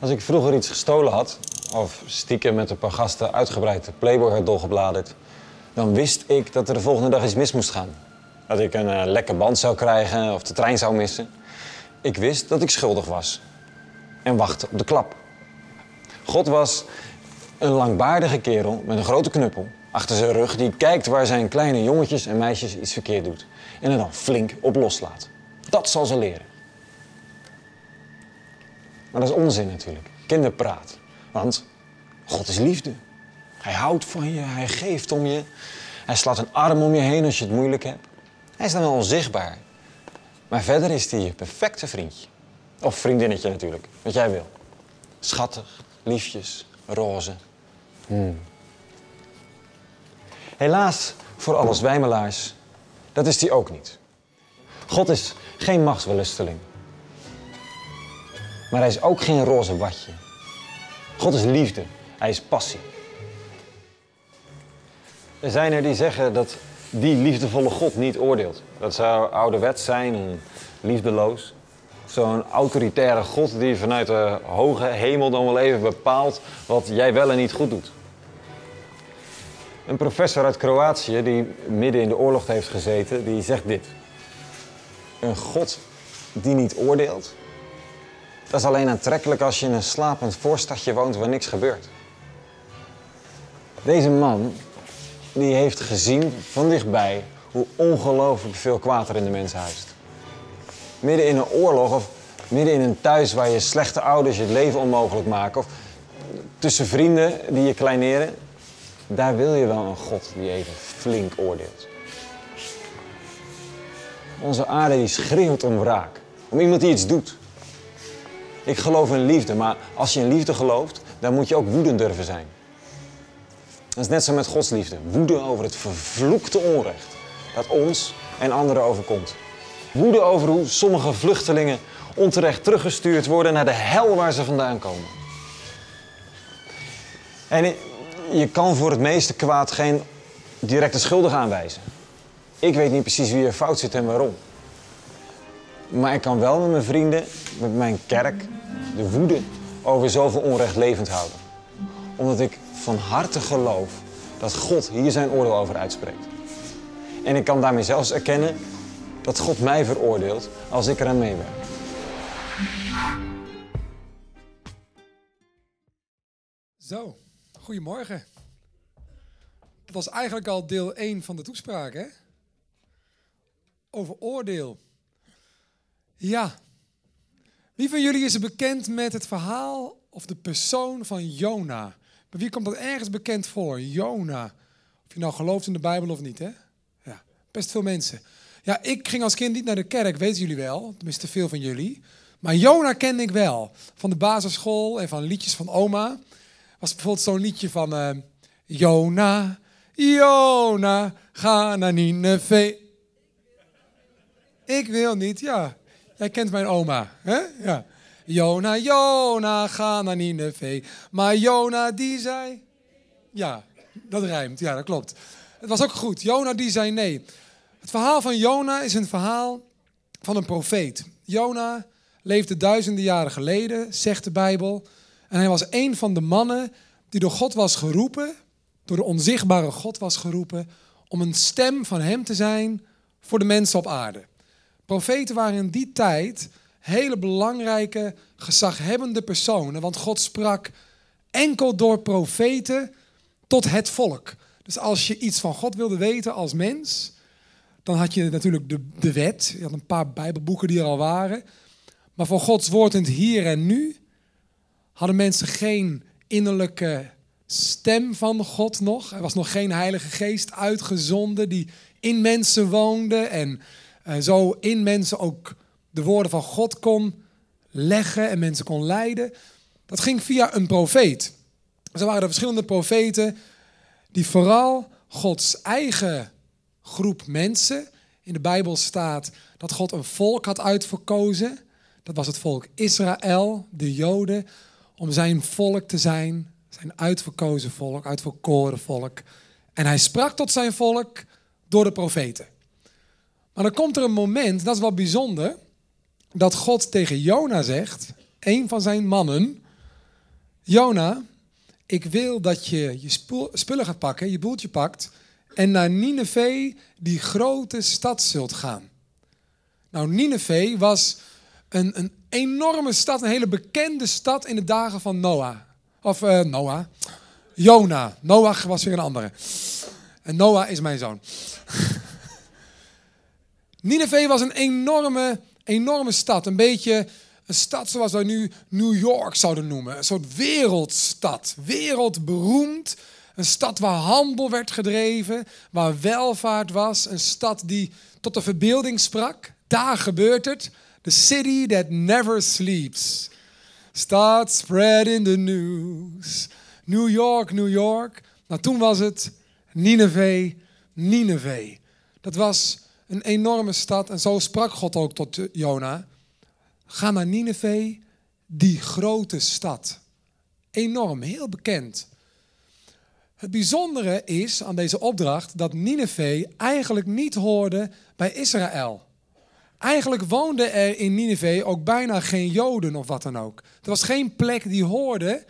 Als ik vroeger iets gestolen had, of stiekem met een paar gasten uitgebreid de Playboy had doorgebladerd, dan wist ik dat er de volgende dag iets mis moest gaan. Dat ik een uh, lekke band zou krijgen of de trein zou missen. Ik wist dat ik schuldig was en wachtte op de klap. God was een langbaardige kerel met een grote knuppel achter zijn rug die kijkt waar zijn kleine jongetjes en meisjes iets verkeerd doet en er dan flink op loslaat. Dat zal ze leren. Maar dat is onzin natuurlijk. Kinderpraat. Want God is liefde. Hij houdt van je, hij geeft om je. Hij slaat een arm om je heen als je het moeilijk hebt. Hij is dan wel onzichtbaar. Maar verder is hij je perfecte vriendje. Of vriendinnetje natuurlijk, wat jij wil. Schattig, liefjes, roze. Hmm. Helaas voor alle zwijmelaars, dat is hij ook niet. God is geen machtsbelusteling. Maar hij is ook geen roze watje. God is liefde. Hij is passie. Er zijn er die zeggen dat die liefdevolle God niet oordeelt. Dat zou ouderwets zijn en liefdeloos. Zo'n autoritaire God die vanuit de hoge hemel dan wel even bepaalt wat jij wel en niet goed doet. Een professor uit Kroatië die midden in de oorlog heeft gezeten, die zegt dit. Een God die niet oordeelt, dat is alleen aantrekkelijk als je in een slapend voorstadje woont waar niks gebeurt. Deze man die heeft gezien van dichtbij hoe ongelooflijk veel kwaad er in de mens huist. Midden in een oorlog of midden in een thuis waar je slechte ouders je leven onmogelijk maken of tussen vrienden die je kleineren, daar wil je wel een God die even flink oordeelt. Onze aarde die schreeuwt om wraak, om iemand die iets doet. Ik geloof in liefde, maar als je in liefde gelooft, dan moet je ook woedend durven zijn. Dat is net zo met Gods liefde. Woede over het vervloekte onrecht dat ons en anderen overkomt. Woede over hoe sommige vluchtelingen onterecht teruggestuurd worden naar de hel waar ze vandaan komen. En je kan voor het meeste kwaad geen directe schuldig aanwijzen. Ik weet niet precies wie er fout zit en waarom. Maar ik kan wel met mijn vrienden, met mijn kerk, de woede over zoveel onrecht levend houden. Omdat ik van harte geloof dat God hier zijn oordeel over uitspreekt. En ik kan daarmee zelfs erkennen dat God mij veroordeelt als ik eraan meewerk. Zo, goedemorgen. Dat was eigenlijk al deel 1 van de toespraak, hè? Over oordeel. Ja. Wie van jullie is bekend met het verhaal of de persoon van Jona? Bij wie komt dat ergens bekend voor? Jona. Of je nou gelooft in de Bijbel of niet, hè? Ja, best veel mensen. Ja, ik ging als kind niet naar de kerk, weten jullie wel. Tenminste, veel van jullie. Maar Jona kende ik wel. Van de basisschool en van liedjes van oma. Was bijvoorbeeld zo'n liedje van... Uh, Jona, Jona, ga naar Nineveh. Ik wil niet, ja. Jij kent mijn oma, hè? Ja. Jona, Jona, ga naar Nineveh. Maar Jona die zei... Ja, dat rijmt. Ja, dat klopt. Het was ook goed. Jona die zei nee. Het verhaal van Jona is een verhaal van een profeet. Jona leefde duizenden jaren geleden, zegt de Bijbel. En hij was een van de mannen die door God was geroepen, door de onzichtbare God was geroepen, om een stem van hem te zijn voor de mensen op aarde. Profeten waren in die tijd hele belangrijke, gezaghebbende personen, want God sprak enkel door profeten tot het volk. Dus als je iets van God wilde weten als mens, dan had je natuurlijk de, de wet. Je had een paar Bijbelboeken die er al waren. Maar voor Gods woord in het hier en nu hadden mensen geen innerlijke stem van God nog. Er was nog geen Heilige Geest uitgezonden die in mensen woonde en zo in mensen ook de woorden van God kon leggen en mensen kon leiden. Dat ging via een profeet. Er waren er verschillende profeten die vooral Gods eigen groep mensen. In de Bijbel staat dat God een volk had uitverkozen. Dat was het volk Israël, de Joden, om zijn volk te zijn. Zijn uitverkozen volk, uitverkoren volk. En hij sprak tot zijn volk door de profeten. Maar dan komt er een moment, dat is wel bijzonder, dat God tegen Jona zegt, een van zijn mannen, Jona, ik wil dat je je spullen gaat pakken, je boeltje pakt en naar Nineveh, die grote stad, zult gaan. Nou, Nineveh was een, een enorme stad, een hele bekende stad in de dagen van Noah. Of uh, Noah. Jona. Noach was weer een andere. En Noah is mijn zoon. Nineveh was een enorme, enorme stad. Een beetje een stad zoals wij nu New York zouden noemen. Een soort wereldstad. Wereldberoemd. Een stad waar handel werd gedreven, waar welvaart was. Een stad die tot de verbeelding sprak. Daar gebeurt het. The city that never sleeps. Start spreading the news. New York, New York. Nou, toen was het Nineveh, Nineveh. Dat was een enorme stad en zo sprak God ook tot Jona. Ga naar Nineveh, die grote stad. Enorm, heel bekend. Het bijzondere is aan deze opdracht dat Nineveh eigenlijk niet hoorde bij Israël. Eigenlijk woonden er in Nineveh ook bijna geen Joden of wat dan ook. Er was geen plek die hoorde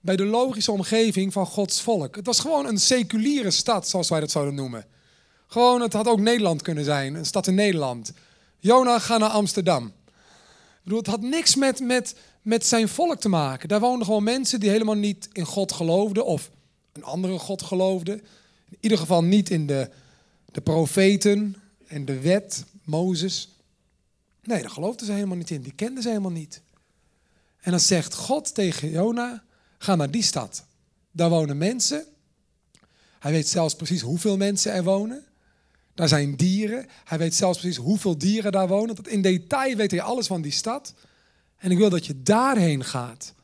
bij de logische omgeving van Gods volk. Het was gewoon een seculiere stad, zoals wij dat zouden noemen. Gewoon, het had ook Nederland kunnen zijn, een stad in Nederland. Jona, ga naar Amsterdam. Ik bedoel, het had niks met, met, met zijn volk te maken. Daar woonden gewoon mensen die helemaal niet in God geloofden of een andere God geloofden. In ieder geval niet in de, de profeten en de wet, Mozes. Nee, daar geloofden ze helemaal niet in. Die kenden ze helemaal niet. En dan zegt God tegen Jona, ga naar die stad. Daar wonen mensen. Hij weet zelfs precies hoeveel mensen er wonen. Daar zijn dieren. Hij weet zelfs precies hoeveel dieren daar wonen. In detail weet hij alles van die stad. En ik wil dat je daarheen gaat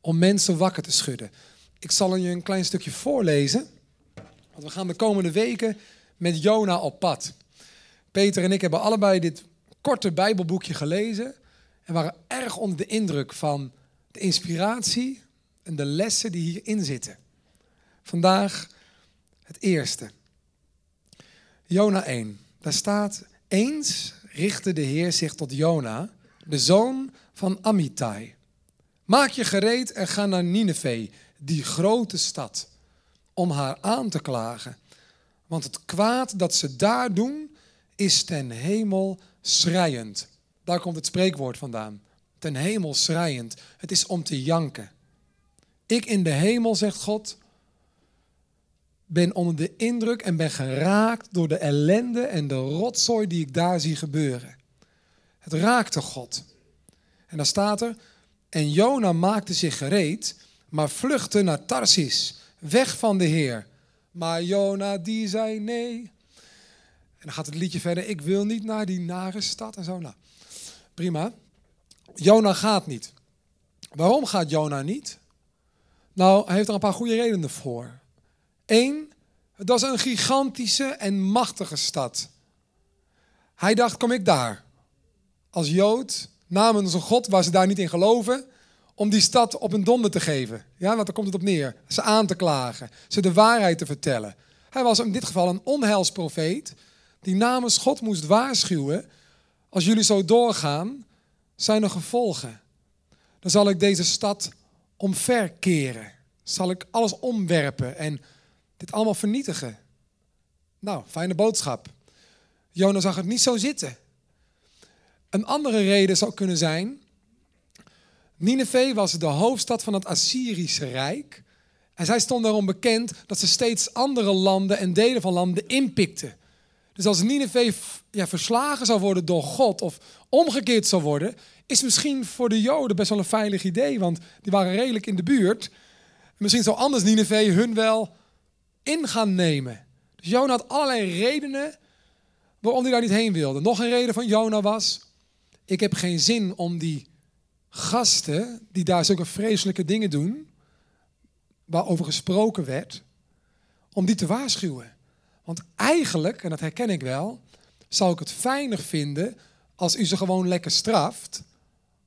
om mensen wakker te schudden. Ik zal je een klein stukje voorlezen. Want we gaan de komende weken met Jona op pad. Peter en ik hebben allebei dit korte Bijbelboekje gelezen. En waren erg onder de indruk van de inspiratie en de lessen die hierin zitten. Vandaag het eerste. Jona 1. Daar staat: Eens richtte de Heer zich tot Jona, de zoon van Amittai. Maak je gereed en ga naar Nineveh, die grote stad, om haar aan te klagen. Want het kwaad dat ze daar doen, is ten hemel schrijend. Daar komt het spreekwoord vandaan. Ten hemel schrijend. Het is om te janken. Ik in de hemel, zegt God, ben onder de indruk en ben geraakt door de ellende en de rotzooi die ik daar zie gebeuren. Het raakte God. En dan staat er, en Jona maakte zich gereed, maar vluchtte naar Tarsis, weg van de Heer. Maar Jona die zei nee. En dan gaat het liedje verder, ik wil niet naar die nare stad en zo. Nou, prima. Jona gaat niet. Waarom gaat Jona niet? Nou, hij heeft er een paar goede redenen voor. Eén, het was een gigantische en machtige stad. Hij dacht, kom ik daar als Jood namens een God waar ze daar niet in geloven, om die stad op een donder te geven. Ja, want daar komt het op neer. Ze aan te klagen, ze de waarheid te vertellen. Hij was in dit geval een onheilsprofeet die namens God moest waarschuwen, als jullie zo doorgaan, zijn er gevolgen. Dan zal ik deze stad omverkeren. Zal ik alles omwerpen en dit allemaal vernietigen. Nou, fijne boodschap. Jona zag het niet zo zitten. Een andere reden zou kunnen zijn. Nineveh was de hoofdstad van het Assyrische Rijk. En zij stond daarom bekend dat ze steeds andere landen en delen van landen inpikten. Dus als Nineveh ja, verslagen zou worden door God of omgekeerd zou worden, is misschien voor de Joden best wel een veilig idee, want die waren redelijk in de buurt. Misschien zou anders Nineveh hun wel in gaan nemen. Dus Jona had allerlei redenen waarom hij daar niet heen wilde. Nog een reden van Jona was, ik heb geen zin om die gasten die daar zulke vreselijke dingen doen, waarover gesproken werd, om die te waarschuwen. Want eigenlijk, en dat herken ik wel, zou ik het fijner vinden als u ze gewoon lekker straft,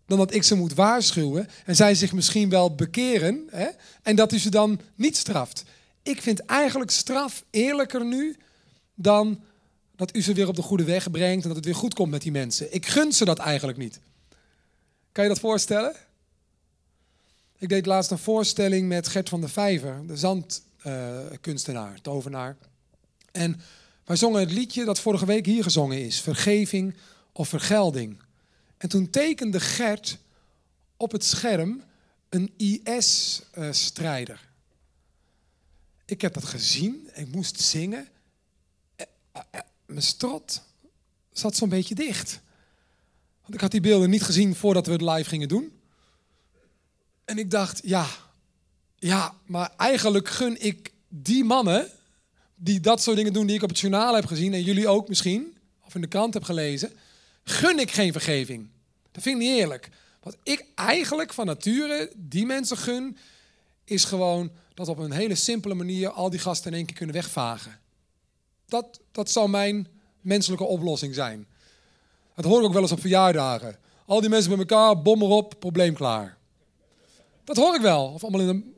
dan dat ik ze moet waarschuwen en zij zich misschien wel bekeren hè, en dat u ze dan niet straft. Ik vind eigenlijk straf eerlijker nu dan dat u ze weer op de goede weg brengt en dat het weer goed komt met die mensen. Ik gun ze dat eigenlijk niet. Kan je dat voorstellen? Ik deed laatst een voorstelling met Gert van der Vijver, de zandkunstenaar, tovenaar. En wij zongen het liedje dat vorige week hier gezongen is, Vergeving of Vergelding. En toen tekende Gert op het scherm een IS-strijder. Ik heb dat gezien, ik moest zingen. Eh, eh, eh, mijn strot zat zo'n beetje dicht. Want ik had die beelden niet gezien voordat we het live gingen doen. En ik dacht, ja, ja, maar eigenlijk gun ik die mannen die dat soort dingen doen die ik op het journaal heb gezien en jullie ook misschien, of in de krant heb gelezen, gun ik geen vergeving. Dat vind ik niet eerlijk. Wat ik eigenlijk van nature die mensen gun, is gewoon dat op een hele simpele manier al die gasten in één keer kunnen wegvagen. Dat, dat zou mijn menselijke oplossing zijn. Dat hoor ik ook wel eens op verjaardagen. Al die mensen bij elkaar, bom erop, probleem klaar. Dat hoor ik wel. Of allemaal in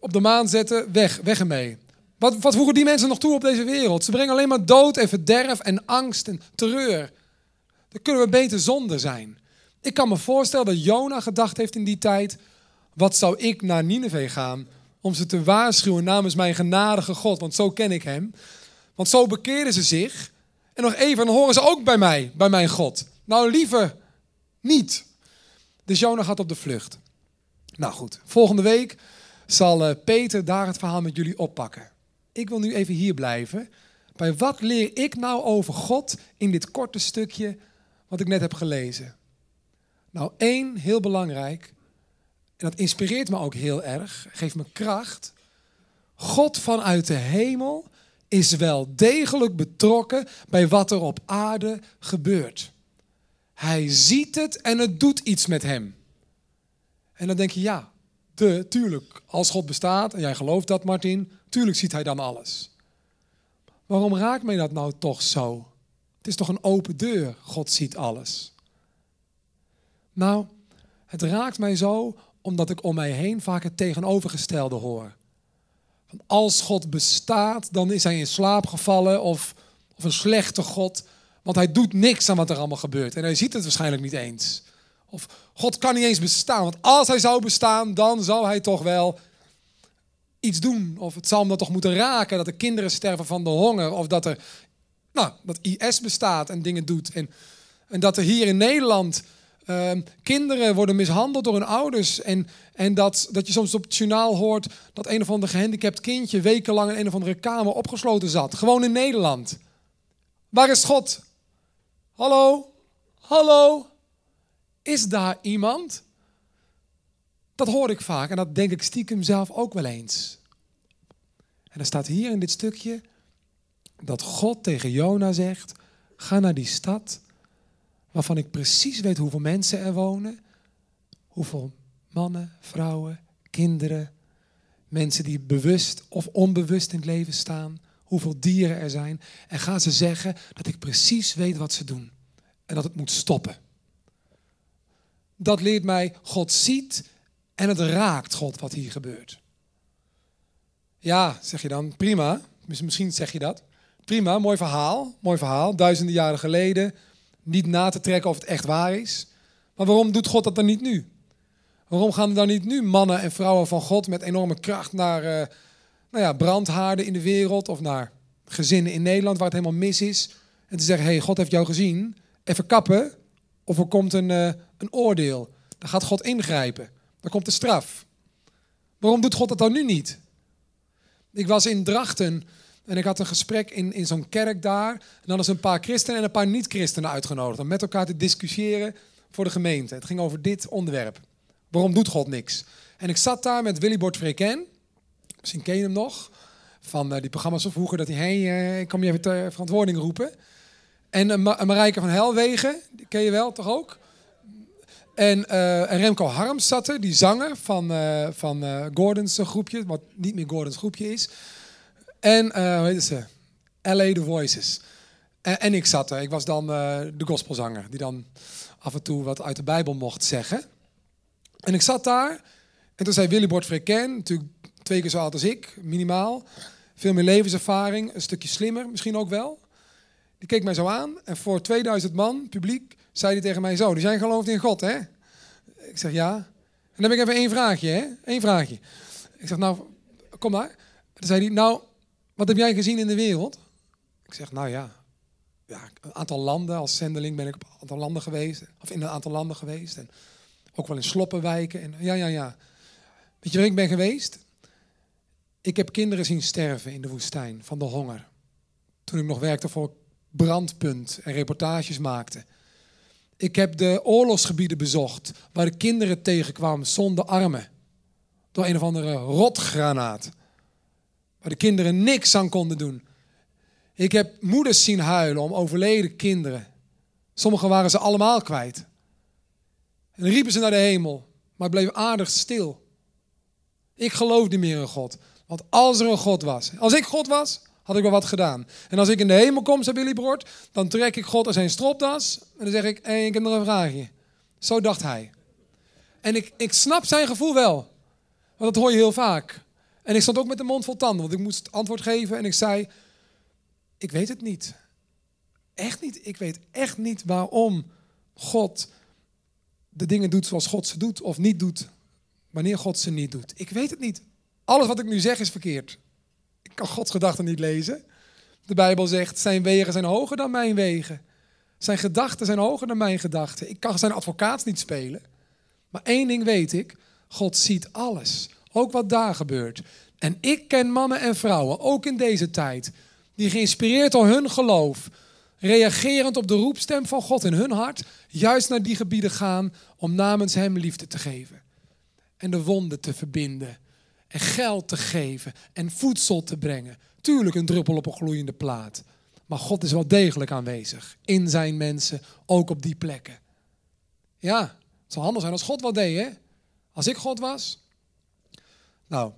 op de maan zetten, weg, weg ermee. Wat, wat voegen die mensen nog toe op deze wereld? Ze brengen alleen maar dood en verderf en angst en terreur. Dan kunnen we beter zonder zijn. Ik kan me voorstellen dat Jona gedacht heeft in die tijd: wat zou ik naar Nineveh gaan om ze te waarschuwen namens mijn genadige God? Want zo ken ik hem. Want zo bekeerden ze zich. En nog even, dan horen ze ook bij mij, bij mijn God. Nou, liever niet. Dus Jona gaat op de vlucht. Nou goed, volgende week zal eh, Peter daar het verhaal met jullie oppakken. Ik wil nu even hier blijven. Bij wat leer ik nou over God in dit korte stukje wat ik net heb gelezen? Nou, één, heel belangrijk, en dat inspireert me ook heel erg, geeft me kracht. God vanuit de hemel is wel degelijk betrokken bij wat er op aarde gebeurt. Hij ziet het en het doet iets met hem. En dan denk je, ja, de, tuurlijk, als God bestaat, en jij gelooft dat, Martin, tuurlijk ziet hij dan alles. Waarom raakt mij dat nou toch zo? Het is toch een open deur, God ziet alles. Nou, het raakt mij zo omdat ik om mij heen vaak het tegenovergestelde hoor. Als God bestaat, dan is hij in slaap gevallen of, of een slechte God. Want hij doet niks aan wat er allemaal gebeurt. En hij ziet het waarschijnlijk niet eens. Of God kan niet eens bestaan. Want als hij zou bestaan, dan zou hij toch wel iets doen. Of het zal hem dan toch moeten raken dat de kinderen sterven van de honger. Of dat er, nou, dat IS bestaat en dingen doet. En, en dat er hier in Nederland Ehm, kinderen worden mishandeld door hun ouders. En, en dat, dat je soms op het journaal hoort dat een of ander gehandicapt kindje wekenlang in een of andere kamer opgesloten zat. Gewoon in Nederland. Waar is God? Hallo? Hallo? Is daar iemand? Dat hoor ik vaak en dat denk ik stiekem zelf ook wel eens. En er staat hier in dit stukje dat God tegen Jona zegt: ga naar die stad waarvan ik precies weet hoeveel mensen er wonen, hoeveel mannen, vrouwen, kinderen, mensen die bewust of onbewust in het leven staan, hoeveel dieren er zijn. En ga ze zeggen dat ik precies weet wat ze doen en dat het moet stoppen. Dat leert mij, God ziet en het raakt God wat hier gebeurt. Ja, zeg je dan, prima. Misschien zeg je dat. Prima, mooi verhaal. Mooi verhaal. Duizenden jaren geleden niet na te trekken of het echt waar is. Maar waarom doet God dat dan niet nu? Waarom gaan er dan niet nu mannen en vrouwen van God met enorme kracht naar uh, nou ja, brandhaarden in de wereld of naar gezinnen in Nederland waar het helemaal mis is? En te zeggen, hey, God heeft jou gezien, even kappen of er komt een, uh, een oordeel. Dan gaat God ingrijpen. Dan komt de straf. Waarom doet God dat dan nu niet? Ik was in Drachten en ik had een gesprek in, in zo'n kerk daar. En dan is een paar christenen en een paar niet-christenen uitgenodigd. Om met elkaar te discussiëren voor de gemeente. Het ging over dit onderwerp. Waarom doet God niks? En ik zat daar met Willy Bord Freken. Misschien ken je hem nog. Van uh, die programma's van vroeger. Dat hij, hey, uh, ik kan je even ter verantwoording roepen. En uh, Marijke van Helwegen. Die ken je wel, toch ook? En, en Remco Harms zat er. Die zanger van, van Gordons groepje. Wat niet meer Gordons groepje is. En, uh, hoe heet ze? LA The Voices. En, ik zat er. Ik was dan uh, de gospelzanger. Die dan af en toe wat uit de Bijbel mocht zeggen. En ik zat daar. En toen zei Willy Bord Freken, natuurlijk twee keer zo oud als ik, minimaal. Veel meer levenservaring, een stukje slimmer misschien ook wel. Die keek mij zo aan. En voor 2000 man, publiek, zei hij tegen mij zo. Die zijn geloofd in God, hè? Ik zeg ja. En dan heb ik even één vraagje, hè? Eén vraagje. Ik zeg, nou, kom maar. Toen zei hij, nou, wat heb jij gezien in de wereld? Ik zeg, nou ja, ja, een aantal landen. Als zendeling ben ik op een aantal landen geweest. Of in een aantal landen geweest. En ook wel in sloppenwijken. En, ja, ja, ja. Weet je waar ik ben geweest? Ik heb kinderen zien sterven in de woestijn van de honger. Toen ik nog werkte voor Brandpunt en reportages maakte. Ik heb de oorlogsgebieden bezocht waar de kinderen tegenkwamen zonder armen. Door een of andere rotgranaat. Waar de kinderen niks aan konden doen. Ik heb moeders zien huilen om overleden kinderen. Sommigen waren ze allemaal kwijt. En dan riepen ze naar de hemel, maar bleef aardig stil. Ik geloof niet meer in God. Want als er een God was, als ik God was, had ik wel wat gedaan. En als ik in de hemel kom, zei Billy Broert, dan trek ik God uit zijn stropdas en dan zeg ik, hey, ik heb nog een vraagje. Zo dacht hij. En ik, ik snap zijn gevoel wel, want dat hoor je heel vaak. En ik stond ook met de mond vol tanden, want ik moest antwoord geven en ik zei, ik weet het niet. Echt niet. Ik weet echt niet waarom God de dingen doet zoals God ze doet of niet doet wanneer God ze niet doet. Ik weet het niet. Alles wat ik nu zeg is verkeerd. Ik kan Gods gedachten niet lezen. De Bijbel zegt, zijn wegen zijn hoger dan mijn wegen. Zijn gedachten zijn hoger dan mijn gedachten. Ik kan zijn advocaat niet spelen. Maar één ding weet ik, God ziet alles. Ook wat daar gebeurt. En ik ken mannen en vrouwen, ook in deze tijd, die geïnspireerd door hun geloof, reagerend op de roepstem van God in hun hart, juist naar die gebieden gaan om namens Hem liefde te geven. En de wonden te verbinden. En geld te geven. En voedsel te brengen. Tuurlijk een druppel op een gloeiende plaat. Maar God is wel degelijk aanwezig. In zijn mensen, ook op die plekken. Ja, het zou handig zijn als God wat deed, hè? Als ik God was. Nou,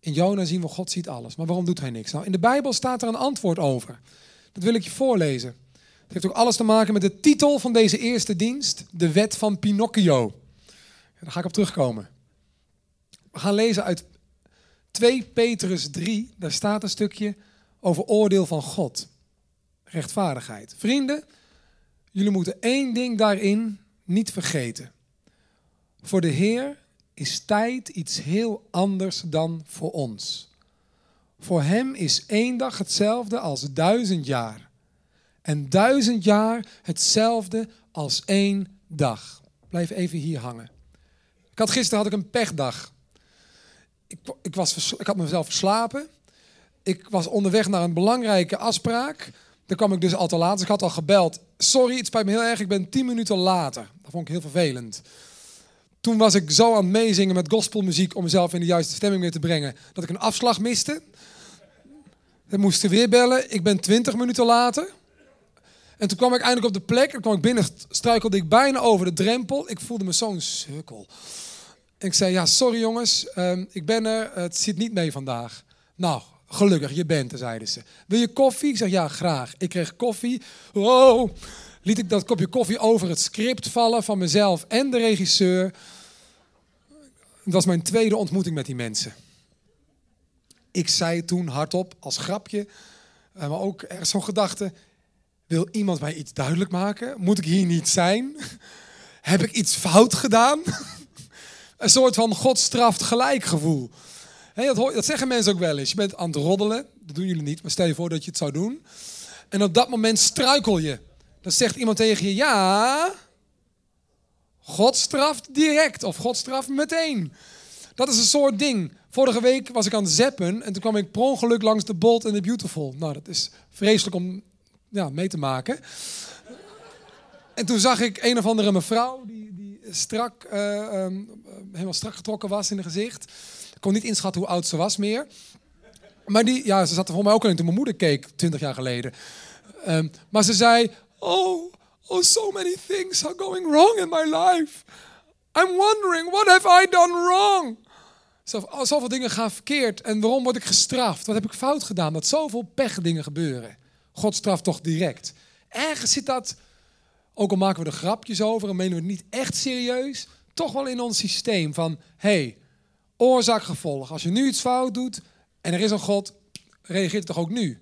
in Jona zien we God ziet alles. Maar waarom doet hij niks? Nou, in de Bijbel staat er een antwoord over. Dat wil ik je voorlezen. Het heeft ook alles te maken met de titel van deze eerste dienst. De wet van Pinocchio. Daar ga ik op terugkomen. We gaan lezen uit 2 Petrus 3. Daar staat een stukje over oordeel van God. Rechtvaardigheid. Vrienden, jullie moeten één ding daarin niet vergeten. Voor de Heer is tijd iets heel anders dan voor ons. Voor Hem is één dag hetzelfde als duizend jaar. En duizend jaar hetzelfde als één dag. Blijf even hier hangen. Ik had gisteren had ik een pechdag ik, ik, was, ik had mezelf verslapen. Ik was onderweg naar een belangrijke afspraak. Daar kwam ik dus al te laat. Dus ik had al gebeld. Sorry, het spijt me heel erg. Ik ben tien minuten later. Dat vond ik heel vervelend. Toen was ik zo aan het meezingen met gospelmuziek om mezelf in de juiste stemming weer te brengen, dat ik een afslag miste. We moesten weer bellen. Ik ben twintig minuten later. En toen kwam ik eindelijk op de plek. En kwam ik binnen, struikelde ik bijna over de drempel. Ik voelde me zo'n sukkel. Ik zei, ja, sorry jongens, ehm, ik ben er, het zit niet mee vandaag. Nou, gelukkig, je bent zeiden ze. Wil je koffie? Ik zeg, ja, graag. Ik kreeg koffie. Wow, liet ik dat kopje koffie over het script vallen van mezelf en de regisseur. Het was mijn tweede ontmoeting met die mensen. Ik zei toen hardop, als grapje, eh, maar ook zo'n gedachte... Wil iemand mij iets duidelijk maken? Moet ik hier niet zijn? Heb ik iets fout gedaan? een soort van God straft gelijk gevoel. dat, dat, zeggen mensen ook wel eens. Je bent aan het roddelen, dat doen jullie niet, maar stel je voor dat je het zou doen. En op dat moment struikel je. Dan zegt iemand tegen je, ja, God straft direct of God straft meteen. Dat is een soort ding. Vorige week was ik aan het zeppen en toen kwam ik per ongeluk langs de Bold and the Beautiful. Nou, dat is vreselijk om ja, mee te maken. En toen zag ik een of andere mevrouw die, die strak, uh, um, helemaal strak getrokken was in het gezicht. Ik kon niet inschatten hoe oud ze was meer. Maar die, ja, ze zat er voor mij ook al in toen mijn moeder keek, 20 jaar geleden. Um, maar ze zei, oh, oh, so many things are going wrong in my life. I'm wondering, what have I done wrong? Zoveel dingen gaan verkeerd. En waarom word ik gestraft? Wat heb ik fout gedaan? Dat zoveel pechdingen gebeuren. God straft toch direct. Ergens zit dat ook al maken we er grapjes over en menen we het niet echt serieus, toch wel in ons systeem van, hey, oorzaak-gevolg. Als je nu iets fout doet en er is een God, reageert het toch ook nu?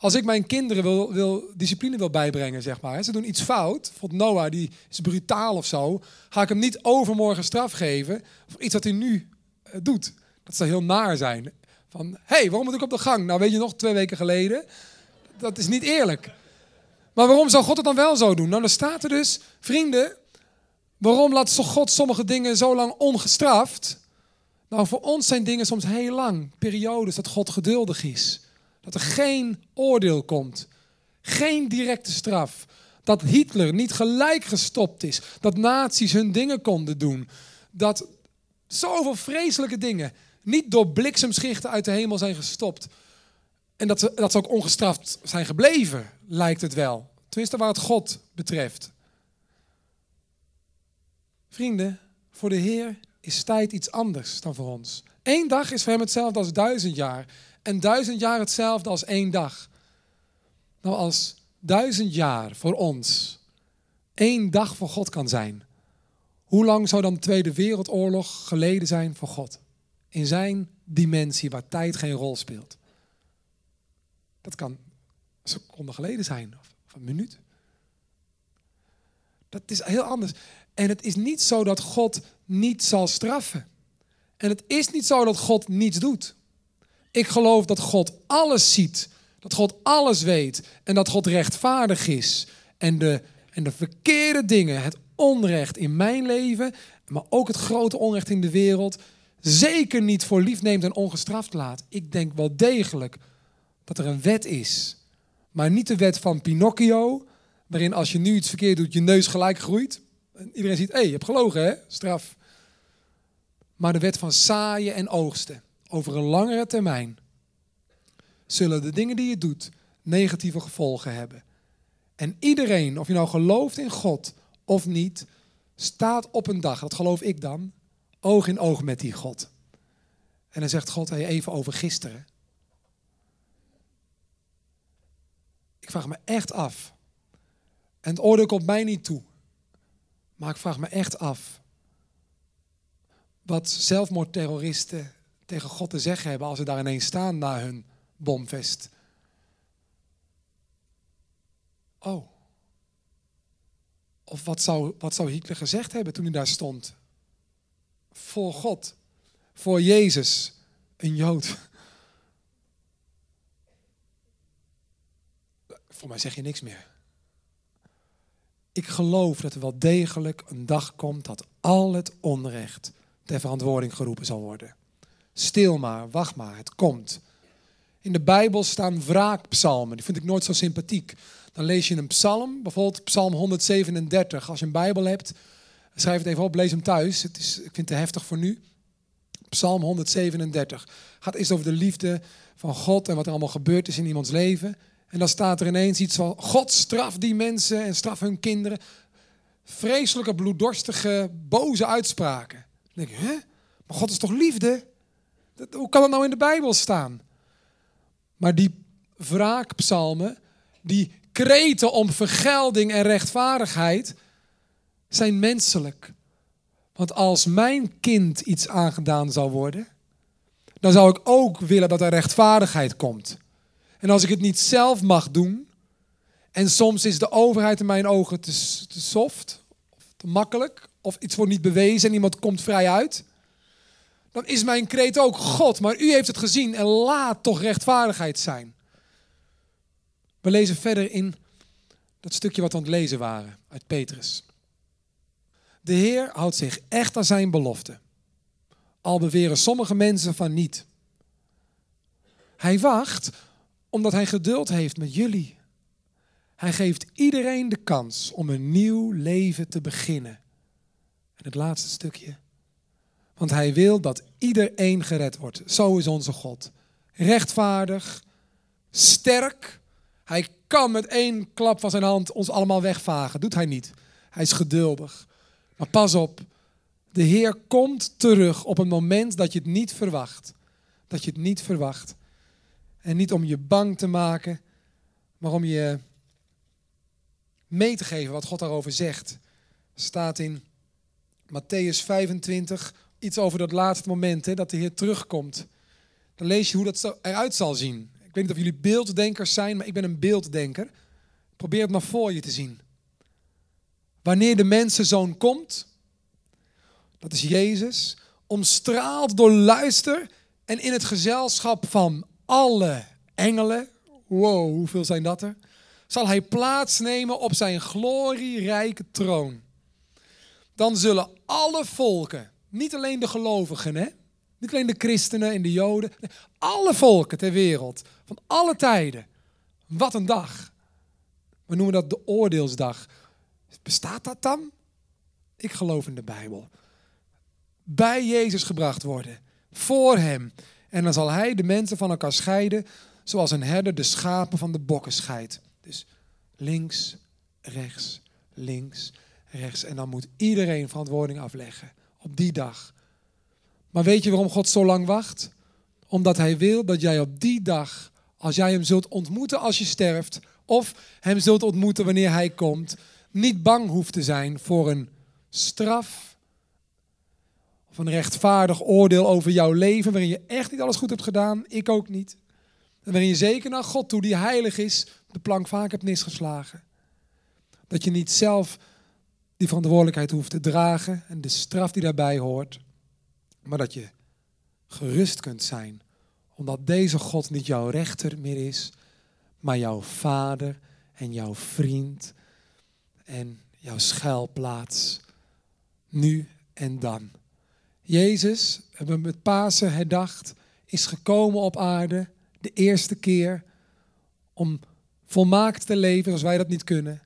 Als ik mijn kinderen wil, wil, discipline wil bijbrengen, zeg maar. Ze doen iets fout. Bijvoorbeeld Noah, die is brutaal of zo. Ga ik hem niet overmorgen straf geven voor iets wat hij nu eh, doet. Dat zou heel naar zijn. Van, hé, hey, waarom moet ik op de gang? Nou, weet je nog, twee weken geleden. Dat is niet eerlijk. Maar waarom zou God het dan wel zo doen? Nou, dan staat er dus, vrienden, waarom laat God sommige dingen zo lang ongestraft? Nou, voor ons zijn dingen soms heel lang, periodes dat God geduldig is. Dat er geen oordeel komt. Geen directe straf. Dat Hitler niet gelijk gestopt is. Dat nazi's hun dingen konden doen. Dat zoveel vreselijke dingen niet door bliksemschichten uit de hemel zijn gestopt. En dat ze, dat ze ook ongestraft zijn gebleven, lijkt het wel. Tenminste, waar het God betreft. Vrienden, voor de Heer is tijd iets anders dan voor ons. Eén dag is voor hem hetzelfde als duizend jaar. En duizend jaar hetzelfde als één dag. Nou, als duizend jaar voor ons één dag voor God kan zijn, hoe lang zou dan de Tweede Wereldoorlog geleden zijn voor God? In zijn dimensie waar tijd geen rol speelt. Dat kan een seconde geleden zijn, of een minuut. Dat is heel anders. En het is niet zo dat God niet zal straffen. En het is niet zo dat God niets doet. Ik geloof dat God alles ziet, dat God alles weet en dat God rechtvaardig is. En de, en de verkeerde dingen, het onrecht in mijn leven, maar ook het grote onrecht in de wereld, zeker niet voor lief neemt en ongestraft laat. Ik denk wel degelijk dat er een wet is, maar niet de wet van Pinocchio, waarin als je nu iets verkeerd doet, je neus gelijk groeit. En iedereen ziet, hé, hey, je hebt gelogen, hè? Straf. Maar de wet van zaaien en oogsten over een langere termijn zullen de dingen die je doet negatieve gevolgen hebben. En iedereen, of je nou gelooft in God of niet, staat op een dag, dat geloof ik dan, oog in oog met die God. En dan zegt God hey, even over gisteren. Ik vraag me echt af. En het oordeel komt mij niet toe. Maar ik vraag me echt af. Wat zelfmoordterroristen tegen God te zeggen hebben als ze daar ineens staan na hun bomvest. Oh. Of wat zou, wat zou Hitler gezegd hebben toen hij daar stond? Voor God. Voor Jezus. Een Jood. Voor mij zeg je niks meer. Ik geloof dat er wel degelijk een dag komt dat al het onrecht ter verantwoording geroepen zal worden. Stil maar, wacht maar, het komt. In de Bijbel staan wraakpsalmen. Die vind ik nooit zo sympathiek. Dan lees je een psalm, bijvoorbeeld psalm 137. Als je een Bijbel hebt, schrijf het even op, lees hem thuis. Het is, ik vind het te heftig voor nu. Psalm 137. Gaat eerst over de liefde van God en wat er allemaal gebeurd is in iemands leven. En dan staat er ineens iets van, God straf die mensen en straf hun kinderen. Vreselijke, bloeddorstige, boze uitspraken. Denk je, hè? Maar God is toch liefde? Hoe kan dat nou in de Bijbel staan? Maar die wraakpsalmen, die kreten om vergelding en rechtvaardigheid, zijn menselijk. Want als mijn kind iets aangedaan zou worden, dan zou ik ook willen dat er rechtvaardigheid komt. En als ik het niet zelf mag doen, en soms is de overheid in mijn ogen te, te soft, of te makkelijk, of iets wordt niet bewezen en iemand komt vrij uit, dan is mijn kreet ook God. Maar u heeft het gezien en laat toch rechtvaardigheid zijn. We lezen verder in dat stukje wat we aan het lezen waren uit Petrus. De Heer houdt zich echt aan zijn belofte. Al beweren sommige mensen van niet. Hij wacht omdat hij geduld heeft met jullie. Hij geeft iedereen de kans om een nieuw leven te beginnen. En het laatste stukje. Want hij wil dat iedereen gered wordt. Zo is onze God. Rechtvaardig, sterk. Hij kan met één klap van zijn hand ons allemaal wegvagen. Doet hij niet. Hij is geduldig. Maar pas op, de Heer komt terug op een moment dat je het niet verwacht. Dat je het niet verwacht. En niet om je bang te maken, maar om je mee te geven wat God daarover zegt. Staat in Matthäus 25, iets over dat laatste moment, hè, dat de Heer terugkomt. Dan lees je hoe dat eruit zal zien. Ik weet niet of jullie beelddenkers zijn, maar ik ben een beelddenker. Probeer het maar voor je te zien. Wanneer de mensenzoon komt, dat is Jezus, omstraald door luister en in het gezelschap van alle engelen, wow, hoeveel zijn dat er? Zal hij plaatsnemen op zijn glorierijke troon. Dan zullen alle volken, niet alleen de gelovigen, hè? niet alleen de christenen en de joden, alle volken ter wereld, van alle tijden. Wat een dag. We noemen dat de oordeelsdag. Bestaat dat dan? Ik geloof in de Bijbel. Bij Jezus gebracht worden. Voor Hem. En dan zal Hij de mensen van elkaar scheiden. Zoals een herder de schapen van de bokken scheidt. Dus links, rechts, links, rechts. En dan moet iedereen verantwoording afleggen. Op die dag. Maar weet je waarom God zo lang wacht? Omdat Hij wil dat jij op die dag, als jij Hem zult ontmoeten als je sterft, of Hem zult ontmoeten wanneer Hij komt, niet bang hoeft te zijn voor een straf of een rechtvaardig oordeel over jouw leven, waarin je echt niet alles goed hebt gedaan, ik ook niet. En waarin je zeker naar God toe, die heilig is, de plank vaak hebt misgeslagen. Dat je niet zelf die verantwoordelijkheid hoeft te dragen en de straf die daarbij hoort, maar dat je gerust kunt zijn, omdat deze God niet jouw rechter meer is, maar jouw vader en jouw vriend en jouw schuilplaats, nu en dan. Jezus, hebben we met Pasen herdacht, is gekomen op aarde de eerste keer om volmaakt te leven zoals wij dat niet kunnen.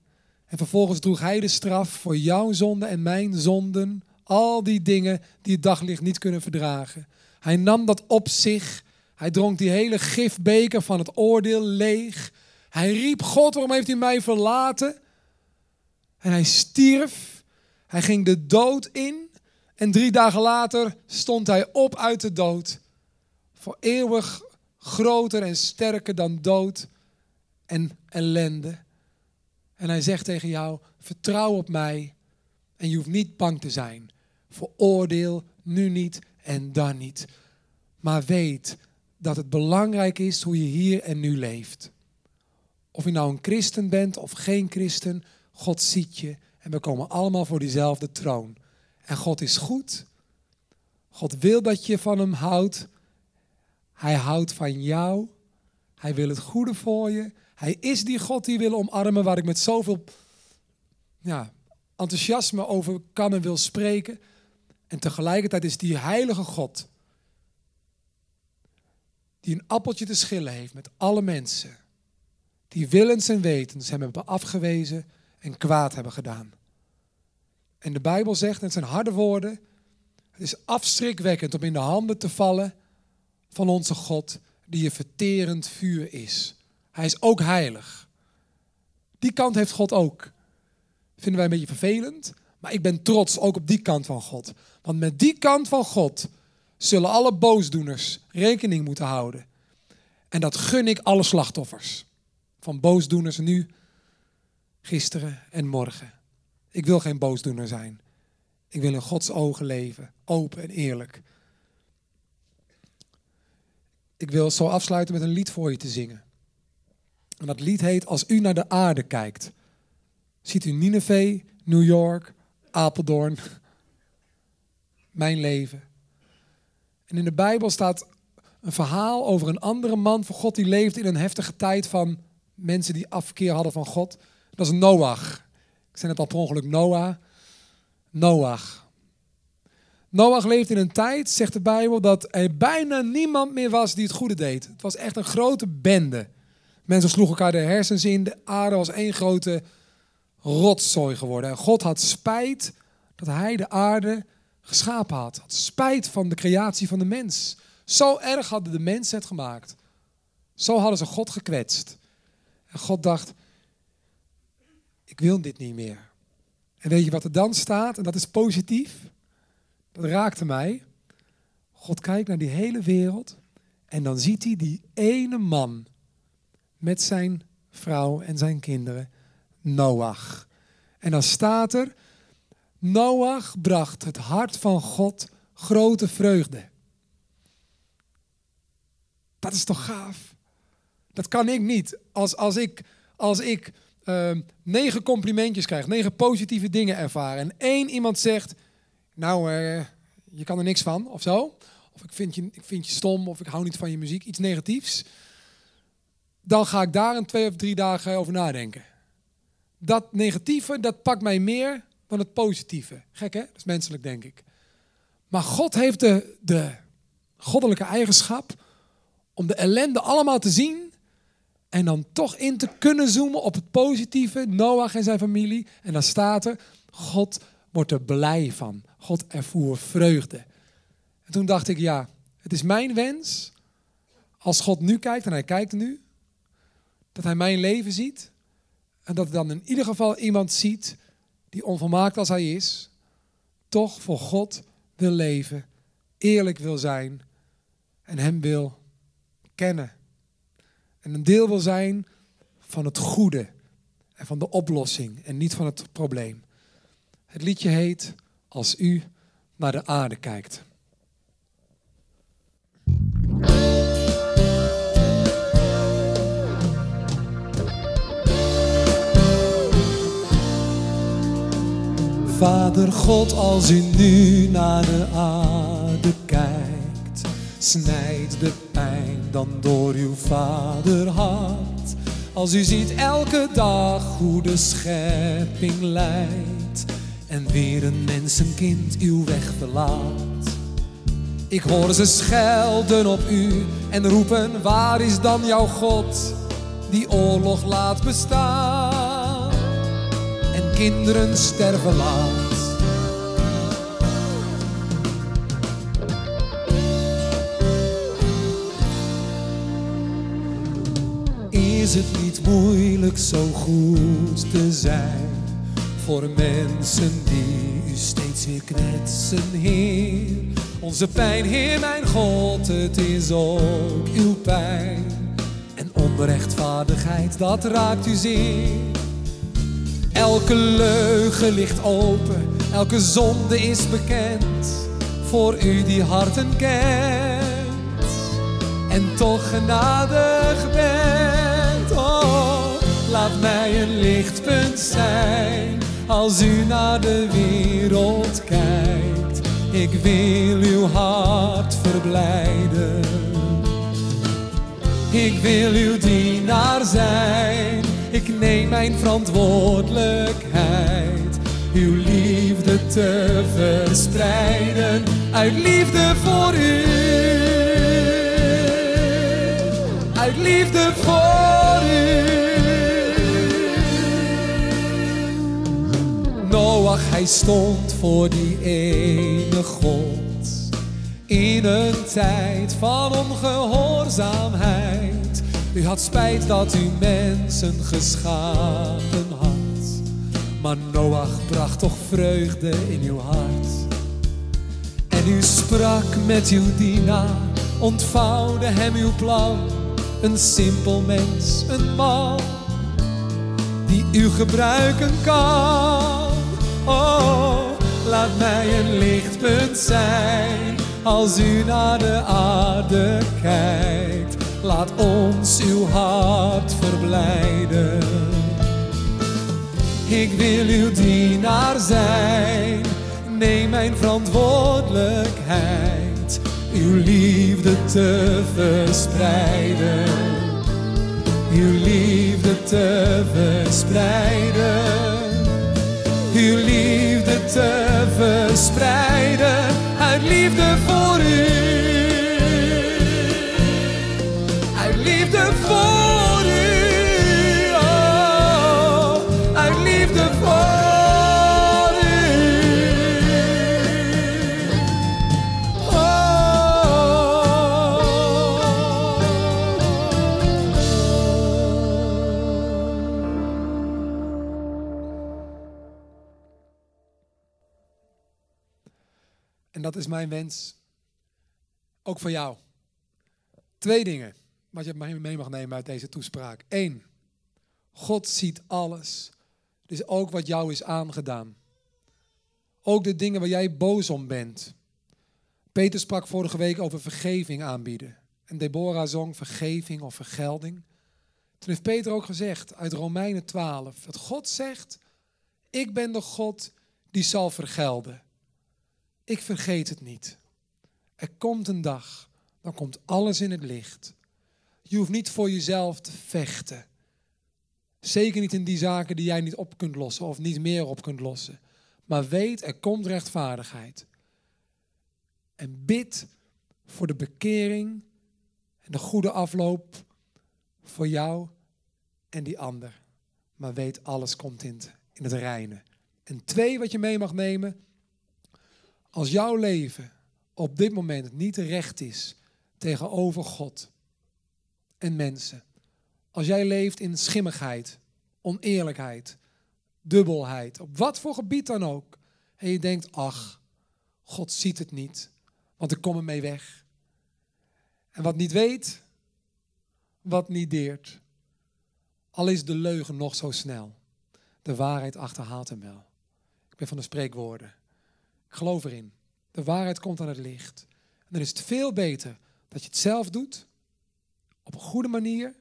En vervolgens droeg hij de straf voor jouw zonde en mijn zonden, al die dingen die het daglicht niet kunnen verdragen. Hij nam dat op zich. Hij dronk die hele gifbeker van het oordeel leeg. Hij riep, God, waarom heeft u mij verlaten? En hij stierf. Hij ging de dood in. En drie dagen later stond hij op uit de dood. Voor eeuwig groter en sterker dan dood en ellende. En hij zegt tegen jou: vertrouw op mij. En je hoeft niet bang te zijn voor oordeel, nu niet en dan niet. Maar weet dat het belangrijk is hoe je hier en nu leeft. Of je nou een christen bent of geen christen, God ziet je en we komen allemaal voor diezelfde troon. En God is goed. God wil dat je van hem houdt. Hij houdt van jou. Hij wil het goede voor je. Hij is die God die wil omarmen, waar ik met zoveel ja, enthousiasme over kan en wil spreken. En tegelijkertijd is die heilige God, die een appeltje te schillen heeft met alle mensen, die willens en wetens hem hebben afgewezen en kwaad hebben gedaan. En de Bijbel zegt, en het zijn harde woorden, het is afschrikwekkend om in de handen te vallen van onze God, die een verterend vuur is. Hij is ook heilig. Die kant heeft God ook. Vinden wij een beetje vervelend, maar ik ben trots ook op die kant van God. Want met die kant van God zullen alle boosdoeners rekening moeten houden. En dat gun ik alle slachtoffers. Van boosdoeners nu, gisteren en morgen. Ik wil geen boosdoener zijn. Ik wil in Gods ogen leven, open en eerlijk. Ik wil zo afsluiten met een lied voor je te zingen. En dat lied heet Als u naar de aarde kijkt. Ziet u Nineveh, New York, Apeldoorn, mijn leven. En in de Bijbel staat een verhaal over een andere man van God die leefde in een heftige tijd van mensen die afkeer hadden van God. Dat is Noach. Ik zei net al per ongeluk Noah. Noach. Noach leefde in een tijd, zegt de Bijbel, dat er bijna niemand meer was die het goede deed. Het was echt een grote bende. Mensen sloegen elkaar de hersens in. De aarde was één grote rotzooi geworden. En God had spijt dat hij de aarde geschapen had. Had spijt van de creatie van de mens. Zo erg hadden de mensen het gemaakt. Zo hadden ze God gekwetst. En God dacht, ik wil dit niet meer. En weet je wat er dan staat? En dat is positief. Dat raakte mij. God kijkt naar die hele wereld en dan ziet hij die ene man met zijn vrouw en zijn kinderen, Noach. En dan staat er, Noach bracht het hart van God grote vreugde. Dat is toch gaaf? Dat kan ik niet. Als, als ik, als ik ehm, negen complimentjes krijg, negen positieve dingen ervaren en één iemand zegt, nou, eh, je kan er niks van, of zo. Of ik vind, je, ik vind je stom, of ik hou niet van je muziek, iets negatiefs. Dan ga ik daar een twee of drie dagen over nadenken. Dat negatieve, dat pakt mij meer dan het positieve. Gek hè? Dat is menselijk, denk ik. Maar God heeft de, de goddelijke eigenschap om de ellende allemaal te zien en dan toch in te kunnen zoomen op het positieve, Noach en zijn familie. En dan staat er, God wordt er blij van. God ervoer vreugde. En toen dacht ik, ja, het is mijn wens, als God nu kijkt, en hij kijkt nu, dat hij mijn leven ziet. En dat dan in ieder geval iemand ziet die onvolmaakt als hij is, toch voor God wil leven, eerlijk wil zijn en hem wil kennen. En een deel wil zijn van het goede en van de oplossing en niet van het probleem. Het liedje heet Als u naar de aarde kijkt. Vader God, als u nu naar de aarde kijkt, snijdt de pijn dan door uw vaderhart. Als u ziet elke dag hoe de schepping leidt en weer een mensenkind uw weg verlaat. Ik hoor ze schelden op u en roepen, waar is dan jouw God die oorlog laat bestaan kinderen sterven laat. Is het niet moeilijk zo goed te zijn voor mensen die u steeds weer kwetsen, Heer? Onze pijn, Heer, mijn God, het is ook uw pijn. En onrechtvaardigheid, dat raakt u zeer. Elke leugen ligt open, elke zonde is bekend voor u die harten kent en toch genadig bent. Oh, laat mij een lichtpunt zijn als u naar de wereld kijkt. Ik wil uw hart verblijden. Ik wil uw dienaar zijn. Ik neem mijn verantwoordelijkheid. Uw liefde te verspreiden. Uit liefde voor u. Uit liefde voor u. Noach, hij stond voor die ene God. In een tijd van ongehoorzaamheid. U had spijt dat u mensen geschapen had. Maar Noach bracht toch vreugde in uw hart. En u sprak met uw dienaar, ontvouwde hem uw plan. Een simpel mens, een man, die u gebruiken kan. Oh, laat mij een lichtpunt zijn als u naar de aarde kijkt. Laat ons uw hart verblijden. Ik wil uw dienaar zijn. Neem mijn verantwoordelijkheid. Uw liefde te verspreiden. Uw liefde te verspreiden. Uw liefde te verspreiden. Uit liefde voor En dat is mijn wens. Ook voor jou. Twee dingen wat je mee mag nemen uit deze toespraak. Eén, God ziet alles. Dus ook wat jou is aangedaan. Ook de dingen waar jij boos om bent. Peter sprak vorige week over vergeving aanbieden. En Deborah zong vergeving of vergelding. Toen heeft Peter ook gezegd uit Romeinen 12 dat God zegt: Ik ben de God die zal vergelden. Ik vergeet het niet. Er komt een dag, dan komt alles in het licht. Je hoeft niet voor jezelf te vechten. Zeker niet in die zaken die jij niet op kunt lossen of niet meer op kunt lossen. Maar weet, er komt rechtvaardigheid. En bid voor de bekering en de goede afloop voor jou en die ander. Maar weet, alles komt in het, in het reine. En twee, wat je mee mag nemen. Als jouw leven op dit moment niet recht is tegenover God en mensen. Als jij leeft in schimmigheid, oneerlijkheid, dubbelheid, op wat voor gebied dan ook. En je denkt, ach, God ziet het niet, want ik kom ermee weg. En wat niet weet, wat niet deert. Al is de leugen nog zo snel. De waarheid achterhaalt hem wel. Ik ben van de spreekwoorden. Geloof erin. De waarheid komt aan het licht. En dan is het veel beter dat je het zelf doet, op een goede manier,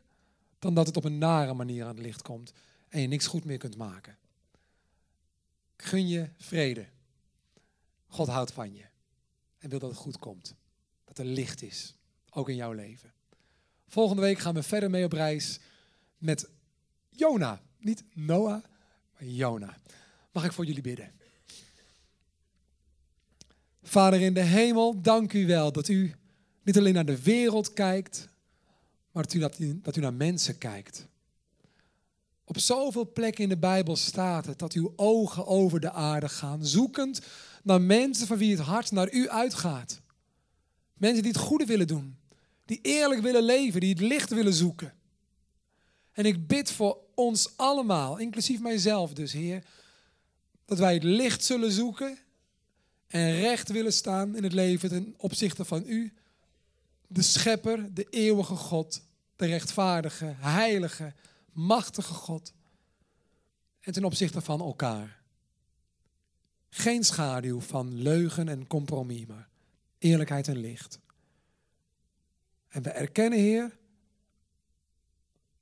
dan dat het op een nare manier aan het licht komt en je niks goed meer kunt maken. Ik gun je vrede. God houdt van je en wil dat het goed komt. Dat er licht is, ook in jouw leven. Volgende week gaan we verder mee op reis met Jona. Niet Noah, maar Jona. Mag ik voor jullie bidden? Vader in de hemel, dank u wel dat u niet alleen naar de wereld kijkt, maar dat u, dat u, naar mensen kijkt. Op zoveel plekken in de Bijbel staat het dat uw ogen over de aarde gaan, zoekend naar mensen van wie het hart naar u uitgaat. Mensen die het goede willen doen, die eerlijk willen leven, die het licht willen zoeken. En ik bid voor ons allemaal, inclusief mijzelf dus, Heer, dat wij het licht zullen zoeken en recht willen staan in het leven ten opzichte van U, de Schepper, de eeuwige God, de rechtvaardige, heilige, machtige God. En ten opzichte van elkaar. Geen schaduw van leugen en compromis, maar eerlijkheid en licht. En we erkennen, Heer,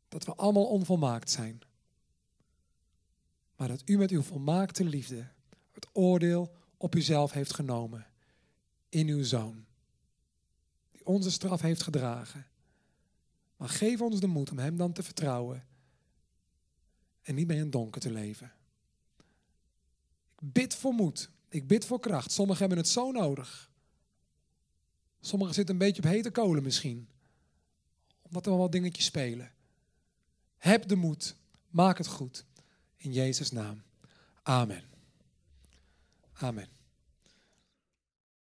dat we allemaal onvolmaakt zijn. Maar dat U met uw volmaakte liefde het oordeel op uzelf heeft genomen in uw zoon, die onze straf heeft gedragen. Maar geef ons de moed om Hem dan te vertrouwen en niet meer in het donker te leven. Ik bid voor moed, ik bid voor kracht. Sommigen hebben het zo nodig. Sommigen zitten een beetje op hete kolen misschien, omdat er wel wat dingetjes spelen. Heb de moed, maak het goed. In Jezus' naam. Amen. Amen.